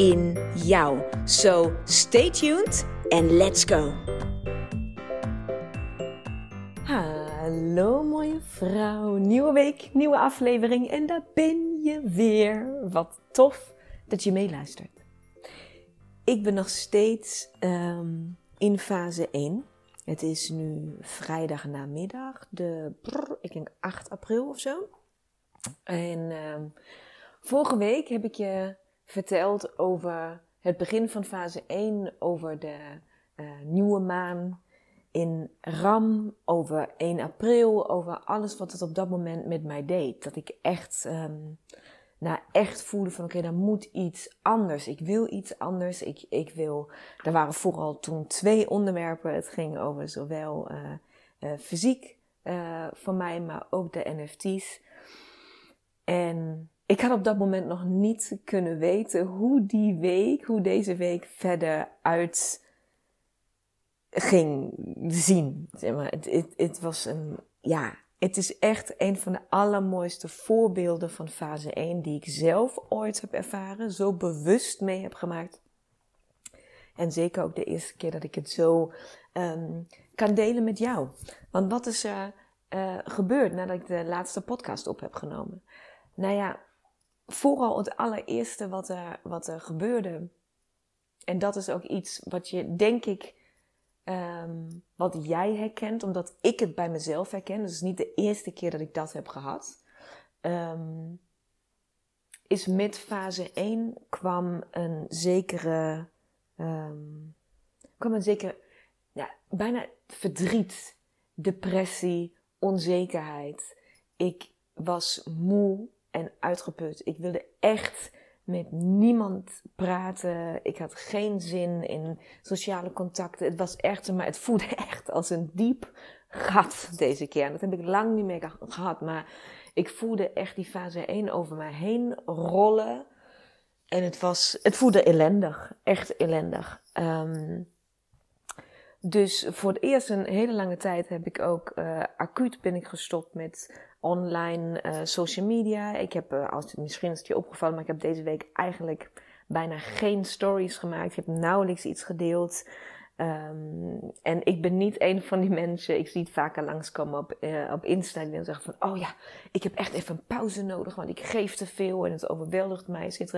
in jou. So stay tuned and let's go. Hallo mooie vrouw, nieuwe week, nieuwe aflevering en daar ben je weer. Wat tof dat je meeluistert. Ik ben nog steeds um, in fase 1. Het is nu vrijdag namiddag, de, ik denk 8 april of zo. En um, vorige week heb ik je verteld over het begin van fase 1, over de uh, nieuwe maan in Ram, over 1 april, over alles wat het op dat moment met mij deed. Dat ik echt, um, nou echt voelde van oké, okay, moet iets anders. Ik wil iets anders. Ik, ik wil, er waren vooral toen twee onderwerpen. Het ging over zowel uh, uh, fysiek van mij, maar ook de NFT's. En ik had op dat moment nog niet kunnen weten hoe die week, hoe deze week verder uit ging zien. Zeg maar, het, het, het was een, ja, het is echt een van de allermooiste voorbeelden van fase 1 die ik zelf ooit heb ervaren, zo bewust mee heb gemaakt. En zeker ook de eerste keer dat ik het zo um, kan delen met jou. Want wat is er uh, gebeurd nadat ik de laatste podcast op heb genomen? Nou ja, vooral het allereerste wat er, wat er gebeurde. En dat is ook iets wat je, denk ik, um, wat jij herkent, omdat ik het bij mezelf herken. Dus het is niet de eerste keer dat ik dat heb gehad. Um, is met fase 1 kwam een zekere, um, kwam een zekere, ja, bijna verdriet, depressie, onzekerheid. Ik was moe en uitgeput. Ik wilde echt met niemand praten. Ik had geen zin in sociale contacten. Het was echt, maar het voelde echt als een diep gat deze keer. Dat heb ik lang niet meer gehad. Maar ik voelde echt die fase 1 over mij heen rollen. En het was, het voelde ellendig. Echt ellendig. Um, dus voor het eerst een hele lange tijd heb ik ook uh, acuut ben ik gestopt met online uh, social media. Ik heb, uh, als, misschien is het je opgevallen, maar ik heb deze week eigenlijk bijna geen stories gemaakt. Ik heb nauwelijks iets gedeeld. Um, en ik ben niet een van die mensen, ik zie het vaker langskomen op, uh, op Insta, die dan zeggen van, oh ja, ik heb echt even een pauze nodig, want ik geef te veel en het overweldigt mij,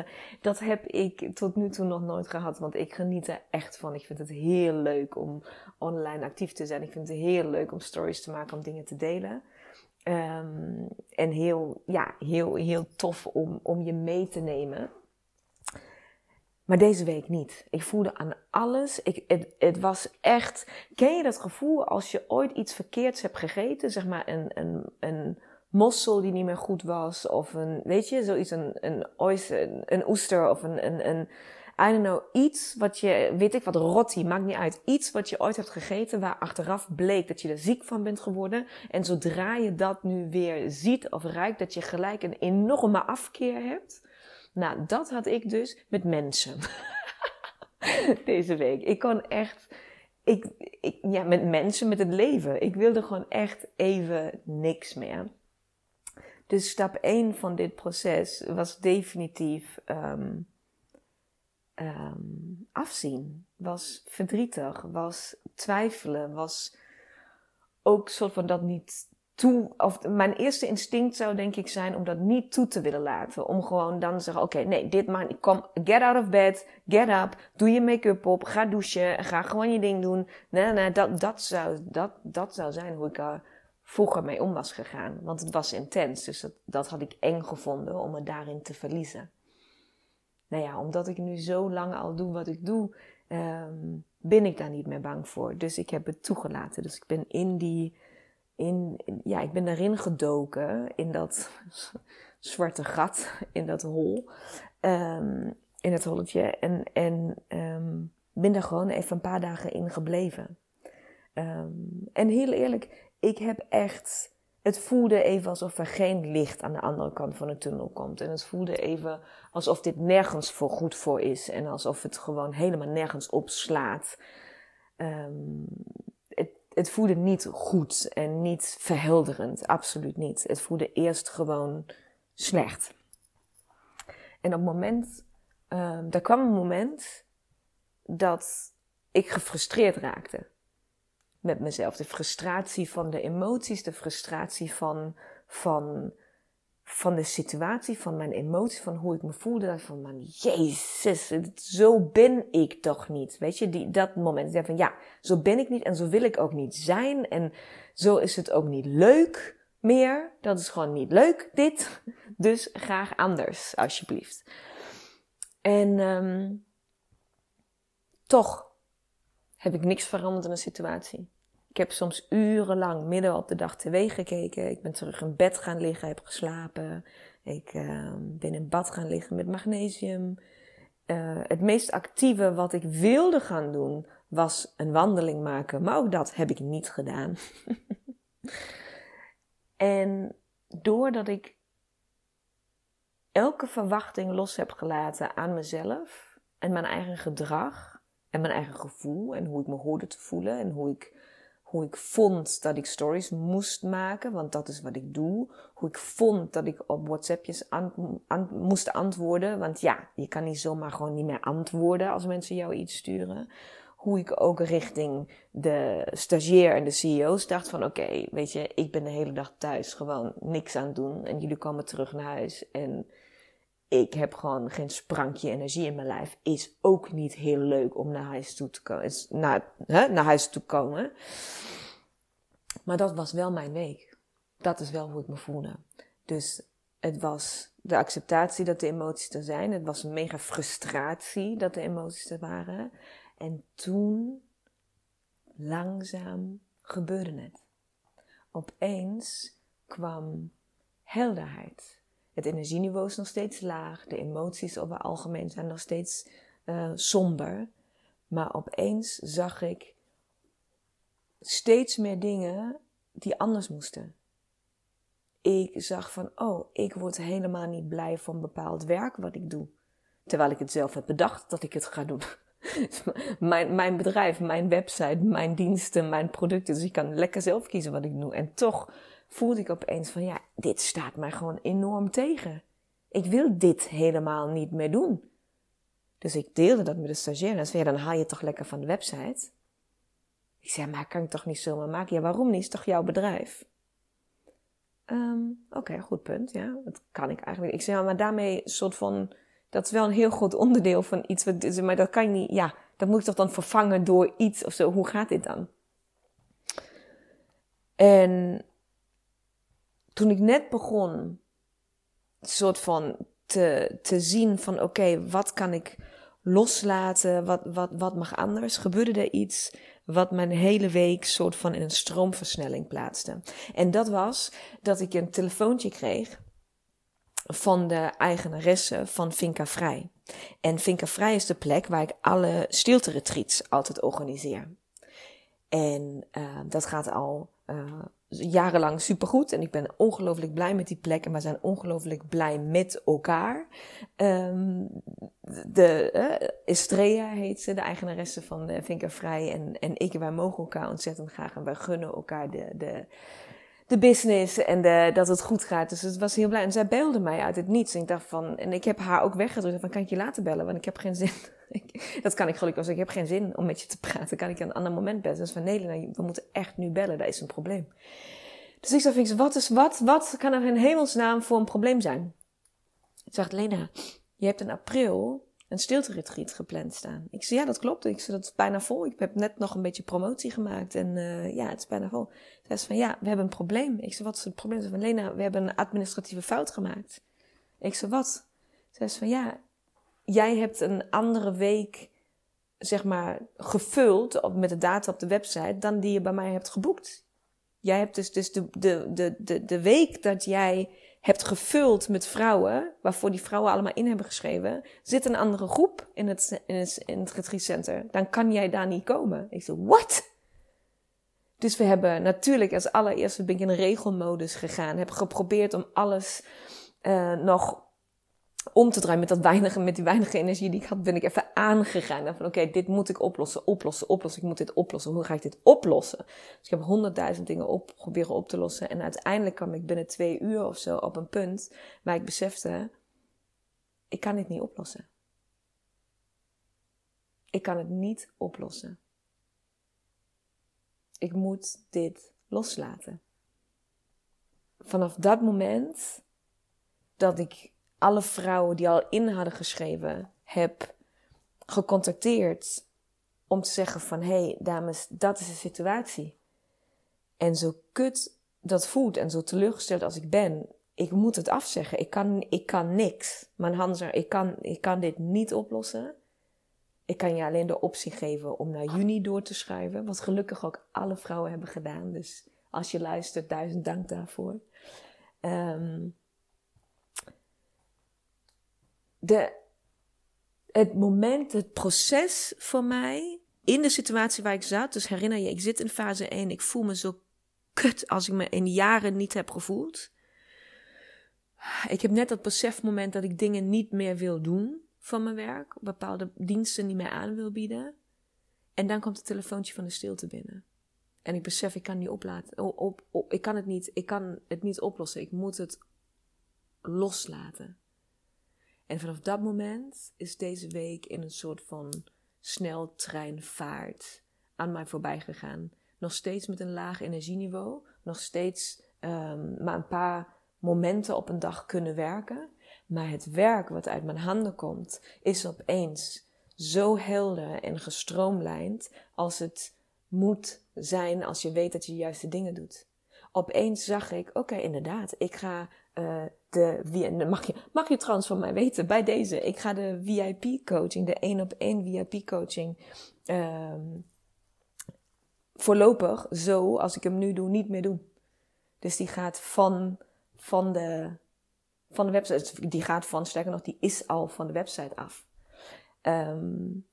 Dat heb ik tot nu toe nog nooit gehad, want ik geniet er echt van. Ik vind het heel leuk om online actief te zijn. Ik vind het heel leuk om stories te maken, om dingen te delen. Um, en heel, ja, heel, heel tof om, om je mee te nemen. Maar deze week niet. Ik voelde aan alles. Ik, het, was echt. Ken je dat gevoel als je ooit iets verkeerds hebt gegeten? Zeg maar een, een, een mossel die niet meer goed was. Of een, weet je, zoiets, een, een, een oester of een, een, een, I don't know, iets wat je, weet ik wat, rotti, maakt niet uit. Iets wat je ooit hebt gegeten waar achteraf bleek dat je er ziek van bent geworden. En zodra je dat nu weer ziet of ruikt, dat je gelijk een enorme afkeer hebt. Nou, dat had ik dus met mensen. Deze week. Ik kon echt, ik, ik, ja, met mensen, met het leven. Ik wilde gewoon echt even niks meer. Dus stap 1 van dit proces was definitief um, um, afzien. Was verdrietig, was twijfelen, was ook soort van dat niet toe, of mijn eerste instinct zou denk ik zijn om dat niet toe te willen laten. Om gewoon dan te zeggen, oké, nee, dit maar kom, get out of bed, get up, doe je make-up op, ga douchen, ga gewoon je ding doen. Nee, nee, dat, dat, zou, dat, dat zou zijn hoe ik er vroeger mee om was gegaan. Want het was intens, dus dat, dat had ik eng gevonden om me daarin te verliezen. Nou ja, omdat ik nu zo lang al doe wat ik doe, um, ben ik daar niet meer bang voor. Dus ik heb het toegelaten. Dus ik ben in die in, ja, ik ben erin gedoken in dat zwarte gat, in dat hol. Um, in het holletje. En, en um, ben daar gewoon even een paar dagen in gebleven. En heel eerlijk, ik heb echt. Het voelde even alsof er geen licht aan de andere kant van de tunnel komt. En het voelde even alsof dit nergens voor goed voor is. En alsof het gewoon helemaal nergens opslaat. Um, het, het voelde niet goed en niet verhelderend. Absoluut niet. Het voelde eerst gewoon slecht. En op het moment, um, er kwam een moment dat ik gefrustreerd raakte met mezelf. De frustratie van de emoties, de frustratie van, van, van de situatie, van mijn emoties, van hoe ik me voelde. Dat van, man, jezus, zo ben ik toch niet. Weet je, die, dat moment. Zei van, ja, zo ben ik niet en zo wil ik ook niet zijn. En zo is het ook niet leuk meer. Dat is gewoon niet leuk, dit. Dus graag anders, alsjeblieft. En um, toch heb ik niks veranderd in de situatie. Ik heb soms urenlang midden op de dag tv gekeken. Ik ben terug in bed gaan liggen, heb geslapen. Ik uh, ben in bad gaan liggen met magnesium. Uh, het meest actieve wat ik wilde gaan doen was een wandeling maken. Maar ook dat heb ik niet gedaan. en doordat ik elke verwachting los heb gelaten aan mezelf en mijn eigen gedrag en mijn eigen gevoel en hoe ik me hoorde te voelen en hoe ik, hoe ik vond dat ik stories moest maken, want dat is wat ik doe. Hoe ik vond dat ik op WhatsAppjes moest antwoorden, want ja, je kan niet zomaar gewoon niet meer antwoorden als mensen jou iets sturen. Hoe ik ook richting de stagiair en de CEO's dacht van oké, weet je, ik ben de hele dag thuis gewoon niks aan het doen en jullie komen terug naar huis en ik heb gewoon geen sprankje energie in mijn lijf. Is ook niet heel leuk om naar huis toe te komen. Naar, hè, naar huis toe komen. Maar dat was wel mijn week. Dat is wel hoe ik me voelde. Dus het was de acceptatie dat de emoties er zijn. Het was mega frustratie dat de emoties er waren. En toen, langzaam, gebeurde het. Opeens kwam helderheid het energieniveau is nog steeds laag. De emoties over het algemeen zijn nog steeds uh, somber. Maar opeens zag ik steeds meer dingen die anders moesten. Ik zag van, oh, ik word helemaal niet blij van bepaald werk wat ik doe. Terwijl ik het zelf heb bedacht dat ik het ga doen. mijn, mijn bedrijf, mijn website, mijn diensten, mijn producten. Dus ik kan lekker zelf kiezen wat ik doe. En toch voelde ik opeens van ja, dit staat mij gewoon enorm tegen. Ik wil dit helemaal niet meer doen. Dus ik deelde dat met de stagiair. En zei, dan haal je het toch lekker van de website. Ik zei, maar kan ik toch niet zomaar maken? Ja, waarom niet? Is toch jouw bedrijf? Um, Oké, goed punt. Ja, dat kan ik eigenlijk. Ik zei, maar daarmee soort van, dat is wel een heel groot onderdeel van iets. Wat, maar dat kan je niet, ja, dat moet je toch dan vervangen door iets of zo. Hoe gaat dit dan? En toen ik net begon, soort van te, te zien van oké, wat kan ik loslaten, wat, wat, wat mag anders, gebeurde er iets wat mijn hele week soort van in een stroomversnelling plaatste. En dat was dat ik een telefoontje kreeg van de eigenaresse van Finca Vrij. En Finca Vrij is de plek waar ik alle stilte altijd organiseer. En uh, dat gaat al uh, jarenlang supergoed. En ik ben ongelooflijk blij met die plek. En we zijn ongelooflijk blij met elkaar. Um, de uh, Estrella heet ze, de eigenaresse van de Vinkervrij. En, en ik, wij mogen elkaar ontzettend graag. En wij gunnen elkaar de, de, de business en dat het goed gaat. Dus het was heel blij. En zij belde mij uit het niets. En ik dacht van, en ik heb haar ook weggedrukt van, kan ik je later bellen? Want ik heb geen zin. Dat kan ik gelukkig als ik heb geen zin om met je te praten. Kan ik een ander moment bellen. Dus van, nee, we moeten echt nu bellen. Dat is een probleem. Dus ik zei, wat, is, wat, wat kan er in hemelsnaam voor een probleem zijn? Ik zegt, Lena, je hebt in april een stilte-retreat gepland staan. Ik zei, ja, dat klopt. Ik zei, dat is bijna vol. Ik heb net nog een beetje promotie gemaakt en uh, ja, het is bijna vol. Zij zei van, ja, we hebben een probleem. Ik zei, wat is het probleem? Ze van, Lena, we hebben een administratieve fout gemaakt. Ik zei, wat? Zij zei van, ja, jij hebt een andere week, zeg maar, gevuld op, met de data op de website dan die je bij mij hebt geboekt. Jij hebt dus, dus de, de, de, de, de week dat jij hebt gevuld met vrouwen, waarvoor die vrouwen allemaal in hebben geschreven, zit een andere groep in het, in het, in het. Dan kan jij daar niet komen. Ik zei, what? Dus we hebben natuurlijk als allereerste ben ik in regelmodus gegaan. Heb geprobeerd om alles uh, nog om te draaien met, dat weinige, met die weinige energie die ik had, ben ik even aangegaan. Van oké, dit moet ik oplossen, oplossen, oplossen. Ik moet dit oplossen. Hoe ga ik dit oplossen? Dus ik heb honderdduizend dingen op, proberen op te lossen. En uiteindelijk kwam ik binnen twee uur of zo op een punt waar ik besefte, ik kan dit niet oplossen. Ik kan het niet oplossen. Ik moet dit loslaten. Vanaf dat moment dat ik alle vrouwen die al in hadden geschreven heb gecontacteerd om te zeggen van hé hey, dames, dat is de situatie. En zo kut dat voelt en zo teleurgesteld als ik ben, ik moet het afzeggen. Ik kan, ik kan niks. Mijn Hanser, ik kan, ik kan dit niet oplossen. Ik kan je alleen de optie geven om naar juni door te schrijven. Wat gelukkig ook alle vrouwen hebben gedaan. Dus als je luistert, duizend dank daarvoor. Um, de, het moment, het proces voor mij in de situatie waar ik zat. Dus herinner je, ik zit in fase 1. Ik voel me zo kut als ik me in jaren niet heb gevoeld. Ik heb net dat besefmoment dat ik dingen niet meer wil doen van mijn werk. Bepaalde diensten niet meer aan wil bieden. En dan komt het telefoontje van de stilte binnen. En ik besef, ik kan niet oplaten. Op, op, ik kan het niet, ik kan het niet oplossen. Ik moet het loslaten. En vanaf dat moment is deze week in een soort van sneltreinvaart aan mij voorbij gegaan. Nog steeds met een laag energieniveau, nog steeds um, maar een paar momenten op een dag kunnen werken. Maar het werk wat uit mijn handen komt, is opeens zo helder en gestroomlijnd als het moet zijn als je weet dat je de juiste dingen doet. Opeens zag ik, oké, inderdaad, ik ga uh, de, mag je, mag je trouwens van mij weten bij deze. Ik ga de VIP coaching, de één op één VIP coaching, um, voorlopig zo, als ik hem nu doe, niet meer doen. Dus die gaat van, van de, van de website, die gaat van, sterker nog, die is al van de website af. Um,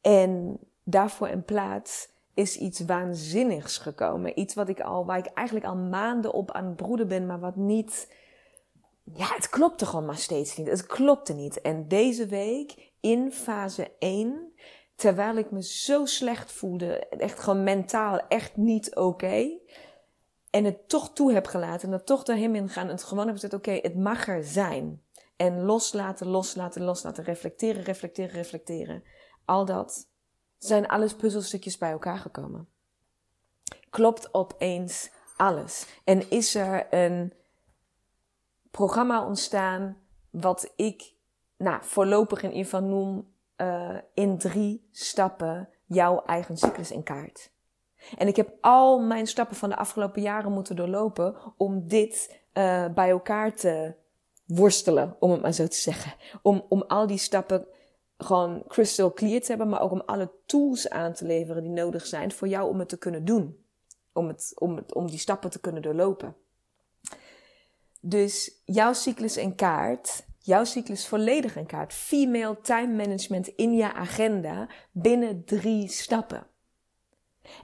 en daarvoor in plaats is iets waanzinnigs gekomen. Iets wat ik al, waar ik eigenlijk al maanden op aan het broeden ben, maar wat niet. Ja, het klopte gewoon maar steeds niet. Het klopte niet. En deze week, in fase 1, terwijl ik me zo slecht voelde, echt gewoon mentaal echt niet oké. en het toch toe heb gelaten en er toch doorheen in gaan en het gewoon heb gezegd, oké, het mag er zijn. En loslaten, loslaten, loslaten, reflecteren, reflecteren, reflecteren. Al dat zijn alles puzzelstukjes bij elkaar gekomen. Klopt opeens alles. En is er een programma ontstaan wat ik nou, voorlopig in ieder geval noem uh, in drie stappen jouw eigen cyclus in kaart. En ik heb al mijn stappen van de afgelopen jaren moeten doorlopen om dit uh, bij elkaar te worstelen, om het maar zo te zeggen. Om, om al die stappen gewoon crystal clear te hebben, maar ook om alle tools aan te leveren die nodig zijn voor jou om het te kunnen doen. Om, het, om, het, om die stappen te kunnen doorlopen. Dus jouw cyclus in kaart, jouw cyclus volledig in kaart. Female time management in je agenda binnen drie stappen.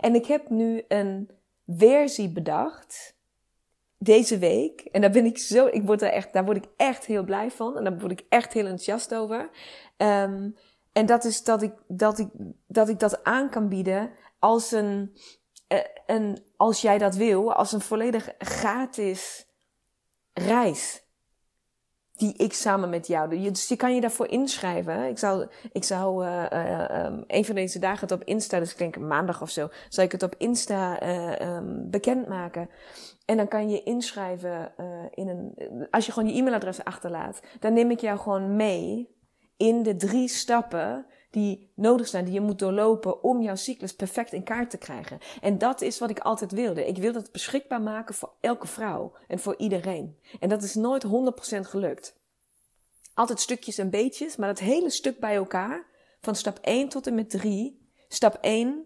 En ik heb nu een versie bedacht deze week. En daar ben ik zo, ik word er echt, daar word ik echt heel blij van. En daar word ik echt heel enthousiast over. Um, en dat is dat ik, dat ik, dat ik dat aan kan bieden als een, eh, een, als jij dat wil, als een volledig gratis reis. Die ik samen met jou. Dus je kan je daarvoor inschrijven. Ik zou, ik zou uh, uh, um, een van deze dagen het op Insta, dus ik denk maandag of zo, zal ik het op Insta uh, um, bekendmaken. En dan kan je inschrijven in een. Als je gewoon je e-mailadres achterlaat, dan neem ik jou gewoon mee in de drie stappen die nodig zijn, die je moet doorlopen om jouw cyclus perfect in kaart te krijgen. En dat is wat ik altijd wilde. Ik wilde het beschikbaar maken voor elke vrouw en voor iedereen. En dat is nooit 100% gelukt. Altijd stukjes en beetjes, maar dat hele stuk bij elkaar, van stap 1 tot en met 3. Stap 1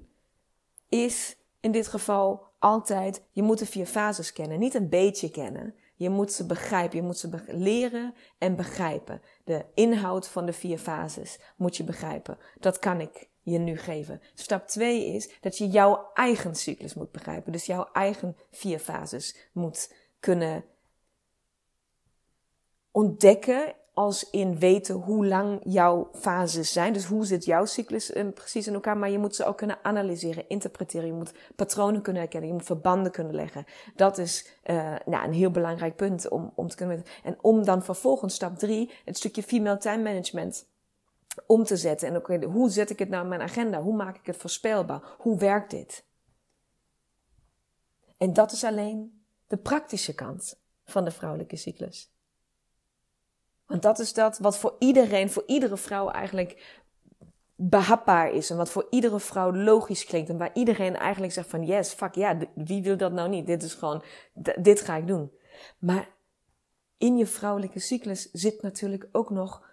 is in dit geval altijd, je moet de vier fases kennen. Niet een beetje kennen. Je moet ze begrijpen. Je moet ze leren en begrijpen. De inhoud van de vier fases moet je begrijpen. Dat kan ik je nu geven. Stap 2 is dat je jouw eigen cyclus moet begrijpen. Dus jouw eigen vier fases moet kunnen ontdekken als in weten hoe lang jouw fases zijn. Dus hoe zit jouw cyclus eh, precies in elkaar. Maar je moet ze ook kunnen analyseren, interpreteren. Je moet patronen kunnen herkennen. Je moet verbanden kunnen leggen. Dat is uh, nou, een heel belangrijk punt om, om te kunnen. En om dan vervolgens stap drie, het stukje female time management om te zetten. En ook hoe zet ik het nou in mijn agenda? Hoe maak ik het voorspelbaar? Hoe werkt dit? En dat is alleen de praktische kant van de vrouwelijke cyclus. Want dat is dat wat voor iedereen, voor iedere vrouw eigenlijk behapbaar is. En wat voor iedere vrouw logisch klinkt. En waar iedereen eigenlijk zegt van yes, fuck ja, wie wil dat nou niet? Dit is gewoon, dit ga ik doen. Maar in je vrouwelijke cyclus zit natuurlijk ook nog,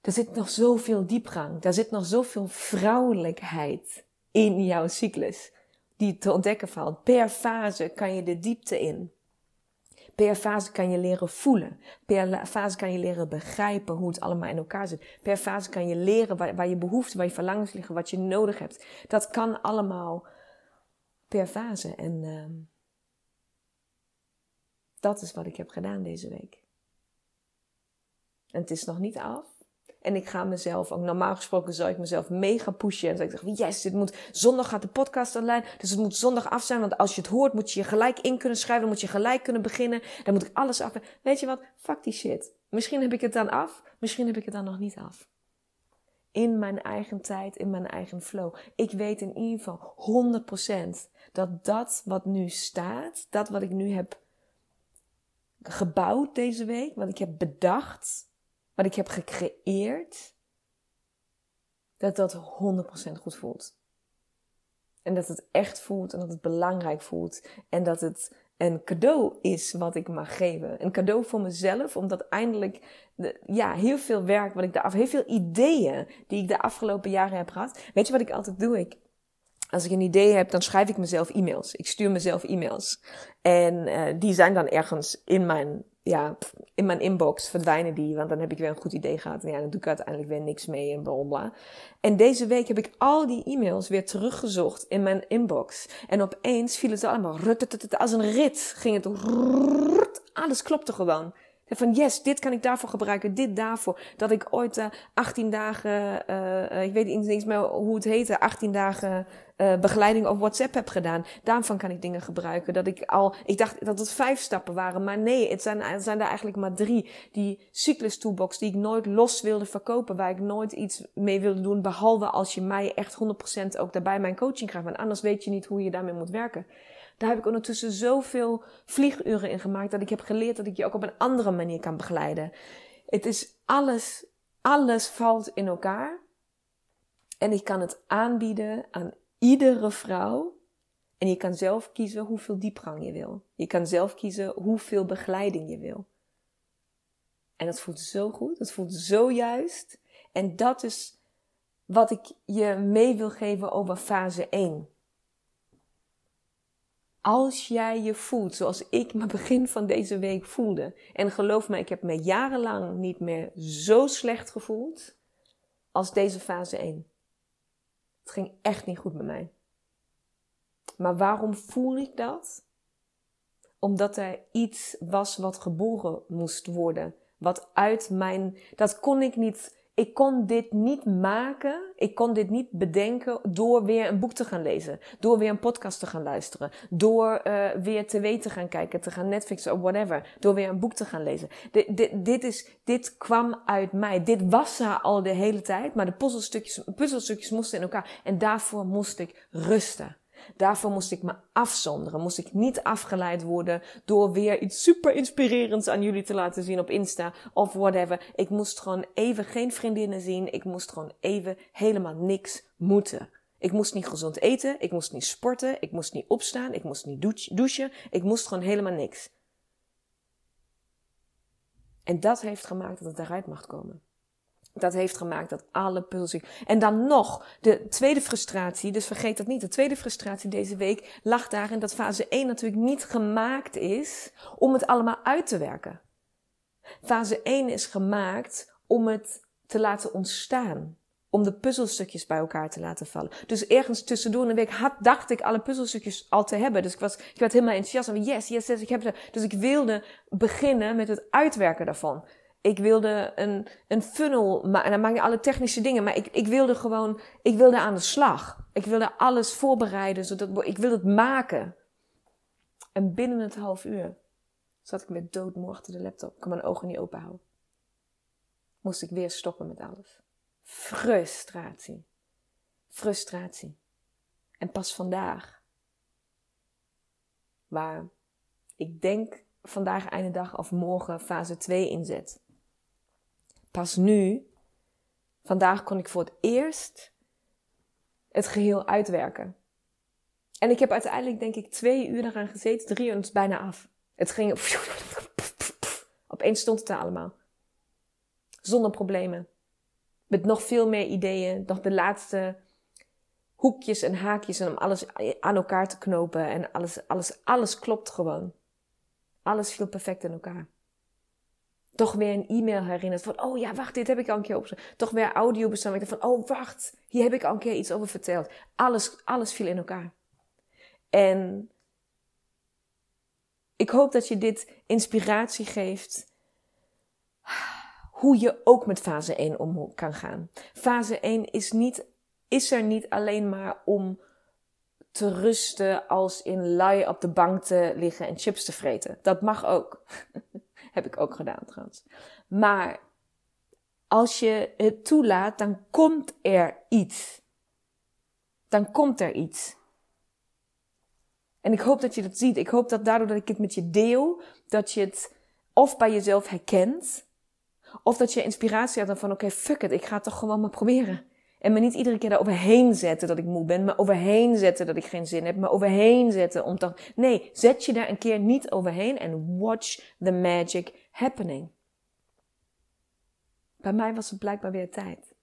er zit nog zoveel diepgang. Daar zit nog zoveel vrouwelijkheid in jouw cyclus. Die te ontdekken valt. Per fase kan je de diepte in. Per fase kan je leren voelen. Per fase kan je leren begrijpen hoe het allemaal in elkaar zit. Per fase kan je leren waar, waar je behoeften, waar je verlangens liggen, wat je nodig hebt. Dat kan allemaal per fase. En uh, dat is wat ik heb gedaan deze week. En het is nog niet af. En ik ga mezelf, ook normaal gesproken zou ik mezelf mega pushen. En zou ik zeggen, yes, dit moet, zondag gaat de podcast online. Dus het moet zondag af zijn. Want als je het hoort, moet je je gelijk in kunnen schrijven. Dan moet je gelijk kunnen beginnen. Dan moet ik alles af. Weet je wat? Fuck die shit. Misschien heb ik het dan af. Misschien heb ik het dan nog niet af. In mijn eigen tijd, in mijn eigen flow. Ik weet in ieder geval 100% dat dat wat nu staat, dat wat ik nu heb gebouwd deze week, wat ik heb bedacht, wat ik heb gecreëerd, dat dat 100% goed voelt. En dat het echt voelt en dat het belangrijk voelt. En dat het een cadeau is wat ik mag geven. Een cadeau voor mezelf, omdat eindelijk de, ja, heel veel werk wat ik de af, heel veel ideeën die ik de afgelopen jaren heb gehad. Weet je wat ik altijd doe? Ik, als ik een idee heb, dan schrijf ik mezelf e-mails. Ik stuur mezelf e-mails. En uh, die zijn dan ergens in mijn ja, in mijn inbox verdwijnen die, want dan heb ik weer een goed idee gehad. En ja, dan doe ik uiteindelijk weer niks mee en bla bla. En deze week heb ik al die e-mails weer teruggezocht in mijn inbox. En opeens viel het allemaal als een rit. Ging het alles klopte gewoon. Van yes, dit kan ik daarvoor gebruiken, dit daarvoor. Dat ik ooit uh, 18 dagen, uh, ik weet niet eens meer hoe het heette, 18 dagen uh, begeleiding op WhatsApp heb gedaan. Daarvan kan ik dingen gebruiken. Dat ik al, ik dacht dat het vijf stappen waren, maar nee, het zijn, het zijn er eigenlijk maar drie. Die cyclus toolbox die ik nooit los wilde verkopen, waar ik nooit iets mee wilde doen, behalve als je mij echt 100% ook daarbij mijn coaching krijgt. Want anders weet je niet hoe je daarmee moet werken. Daar heb ik ondertussen zoveel vlieguren in gemaakt dat ik heb geleerd dat ik je ook op een andere manier kan begeleiden. Het is alles, alles valt in elkaar. En ik kan het aanbieden aan iedere vrouw. En je kan zelf kiezen hoeveel diepgang je wil. Je kan zelf kiezen hoeveel begeleiding je wil. En dat voelt zo goed, dat voelt zo juist. En dat is wat ik je mee wil geven over fase 1. Als jij je voelt zoals ik me begin van deze week voelde. En geloof me, ik heb me jarenlang niet meer zo slecht gevoeld als deze fase 1. Het ging echt niet goed met mij. Maar waarom voel ik dat? Omdat er iets was wat geboren moest worden. Wat uit mijn. Dat kon ik niet ik kon dit niet maken, ik kon dit niet bedenken door weer een boek te gaan lezen, door weer een podcast te gaan luisteren, door uh, weer tv te gaan kijken, te gaan Netflixen of whatever, door weer een boek te gaan lezen. Dit, dit, dit, is, dit kwam uit mij. Dit was er al de hele tijd, maar de puzzelstukjes, puzzelstukjes moesten in elkaar en daarvoor moest ik rusten. Daarvoor moest ik me afzonderen. Moest ik niet afgeleid worden door weer iets super inspirerends aan jullie te laten zien op Insta of whatever. Ik moest gewoon even geen vriendinnen zien. Ik moest gewoon even helemaal niks moeten. Ik moest niet gezond eten. Ik moest niet sporten. Ik moest niet opstaan. Ik moest niet douchen. Ik moest gewoon helemaal niks. En dat heeft gemaakt dat het eruit mag komen. Dat heeft gemaakt dat alle puzzels. En dan nog, de tweede frustratie, dus vergeet dat niet. De tweede frustratie deze week lag daarin dat fase 1 natuurlijk niet gemaakt is om het allemaal uit te werken. Fase 1 is gemaakt om het te laten ontstaan. Om de puzzelstukjes bij elkaar te laten vallen. Dus ergens tussendoor in de week had, dacht ik alle puzzelstukjes al te hebben. Dus ik, was, ik werd helemaal enthousiast. En yes, yes, yes, ik heb ze. Dus ik wilde beginnen met het uitwerken daarvan. Ik wilde een, een funnel maken. En dan maak je alle technische dingen. Maar ik, ik wilde gewoon, ik wilde aan de slag. Ik wilde alles voorbereiden. Zodat, ik wilde het maken. En binnen het half uur zat ik met doodmoe achter de laptop. Ik kon mijn ogen niet open houden. Moest ik weer stoppen met alles. Frustratie. Frustratie. En pas vandaag, waar ik denk vandaag einde dag of morgen fase 2 inzet. Pas nu, vandaag kon ik voor het eerst het geheel uitwerken. En ik heb uiteindelijk denk ik twee uur eraan gezeten, drie uur en het is bijna af. Het ging, opeens stond het er allemaal. Zonder problemen. Met nog veel meer ideeën, nog de laatste hoekjes en haakjes en om alles aan elkaar te knopen. En alles, alles, alles klopt gewoon. Alles viel perfect in elkaar. Toch weer een e-mail herinnerd van, oh ja, wacht, dit heb ik al een keer opgeschreven. Toch weer audio bestaan. van, oh wacht, hier heb ik al een keer iets over verteld. Alles, alles viel in elkaar. En ik hoop dat je dit inspiratie geeft hoe je ook met fase 1 om kan gaan. Fase 1 is, niet, is er niet alleen maar om te rusten als in lui op de bank te liggen en chips te vreten. Dat mag ook. Heb ik ook gedaan trouwens. Maar als je het toelaat, dan komt er iets. Dan komt er iets. En ik hoop dat je dat ziet. Ik hoop dat daardoor dat ik het met je deel, dat je het of bij jezelf herkent, of dat je inspiratie had van oké, fuck it, ik ga het toch gewoon maar proberen. En me niet iedere keer daaroverheen zetten dat ik moe ben, me overheen zetten dat ik geen zin heb, me overheen zetten om toch. Nee, zet je daar een keer niet overheen en watch the magic happening. Bij mij was het blijkbaar weer tijd.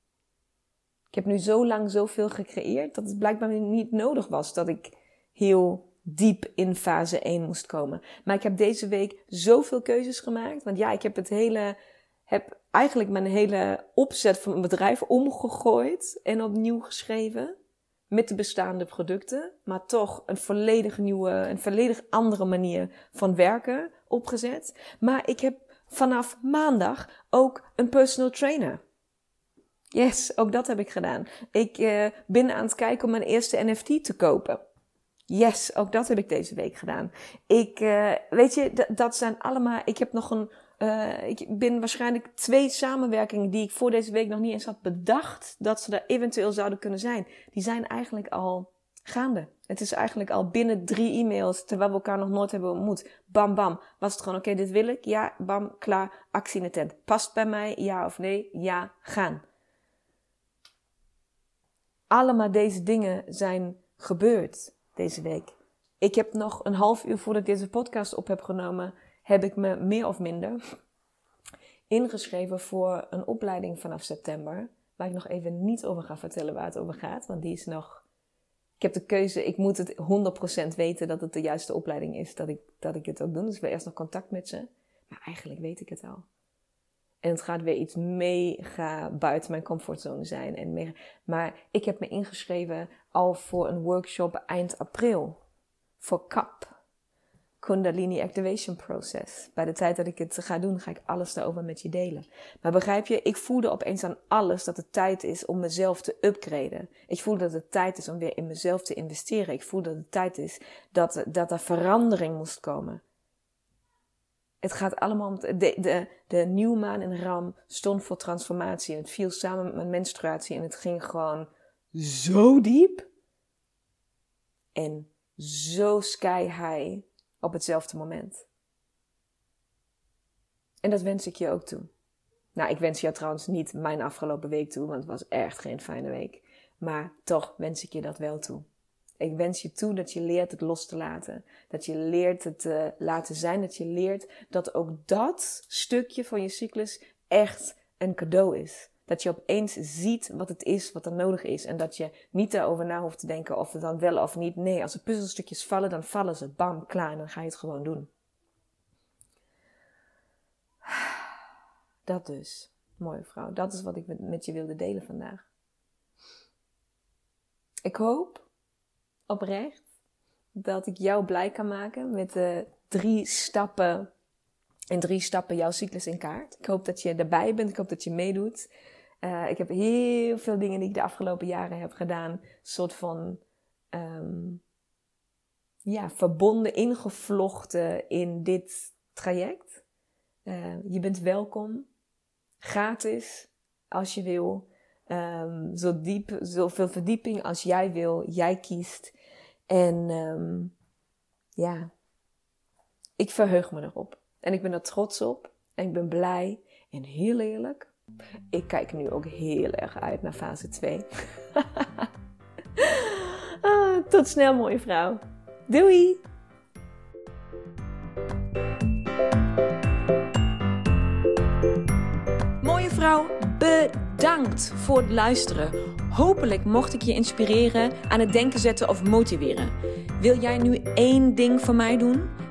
Ik heb nu zo lang zoveel gecreëerd dat het blijkbaar niet nodig was dat ik heel diep in fase 1 moest komen. Maar ik heb deze week zoveel keuzes gemaakt. Want ja, ik heb het hele, heb eigenlijk mijn hele opzet van mijn bedrijf omgegooid en opnieuw geschreven. Met de bestaande producten, maar toch een volledig nieuwe, een volledig andere manier van werken opgezet. Maar ik heb vanaf maandag ook een personal trainer. Yes, ook dat heb ik gedaan. Ik uh, ben aan het kijken om mijn eerste NFT te kopen. Yes, ook dat heb ik deze week gedaan. Ik, uh, weet je, dat zijn allemaal. Ik heb nog een. Uh, ik ben waarschijnlijk twee samenwerkingen die ik voor deze week nog niet eens had bedacht dat ze er eventueel zouden kunnen zijn. Die zijn eigenlijk al gaande. Het is eigenlijk al binnen drie e-mails, terwijl we elkaar nog nooit hebben ontmoet. Bam, bam. Was het gewoon, oké, dit wil ik. Ja, bam, klaar. Actie in de tent. Past bij mij? Ja of nee? Ja, gaan. Allemaal deze dingen zijn gebeurd deze week. Ik heb nog een half uur voordat ik deze podcast op heb genomen, heb ik me meer of minder ingeschreven voor een opleiding vanaf september. Waar ik nog even niet over ga vertellen waar het over gaat, want die is nog. Ik heb de keuze, ik moet het 100% weten dat het de juiste opleiding is, dat ik, dat ik het ook doe. Dus ik wil eerst nog contact met ze. Maar eigenlijk weet ik het al. En het gaat weer iets mega buiten mijn comfortzone zijn. En mega, maar ik heb me ingeschreven al voor een workshop eind april. Voor CAP. Kundalini Activation Process. Bij de tijd dat ik het ga doen, ga ik alles daarover met je delen. Maar begrijp je, ik voelde opeens aan alles dat het tijd is om mezelf te upgraden. Ik voelde dat het tijd is om weer in mezelf te investeren. Ik voelde dat het tijd is dat, dat er verandering moest komen. Het gaat allemaal om. De, de, de nieuwmaan in Ram stond voor transformatie. En het viel samen met mijn menstruatie. En het ging gewoon zo diep. En zo sky high op hetzelfde moment. En dat wens ik je ook toe. Nou, ik wens jou trouwens niet mijn afgelopen week toe, want het was echt geen fijne week. Maar toch wens ik je dat wel toe. Ik wens je toe dat je leert het los te laten. Dat je leert het te uh, laten zijn. Dat je leert dat ook dat stukje van je cyclus echt een cadeau is. Dat je opeens ziet wat het is, wat er nodig is. En dat je niet daarover na hoeft te denken of het dan wel of niet. Nee, als er puzzelstukjes vallen, dan vallen ze. Bam, klaar. En dan ga je het gewoon doen. Dat dus. Mooie vrouw. Dat is wat ik met je wilde delen vandaag. Ik hoop oprecht dat ik jou blij kan maken met de drie stappen. In drie stappen jouw cyclus in kaart. Ik hoop dat je erbij bent. Ik hoop dat je meedoet. Uh, ik heb heel veel dingen die ik de afgelopen jaren heb gedaan. Soort van um, ja, verbonden, ingevlochten in dit traject. Uh, je bent welkom. Gratis, als je wil. Um, zo diep, zoveel verdieping als jij wil. Jij kiest. En um, ja, ik verheug me erop. En ik ben er trots op. En ik ben blij. En heel eerlijk, ik kijk nu ook heel erg uit naar fase 2. ah, tot snel, mooie vrouw. Doei! Mooie vrouw, bedankt voor het luisteren. Hopelijk mocht ik je inspireren, aan het denken zetten of motiveren. Wil jij nu één ding voor mij doen?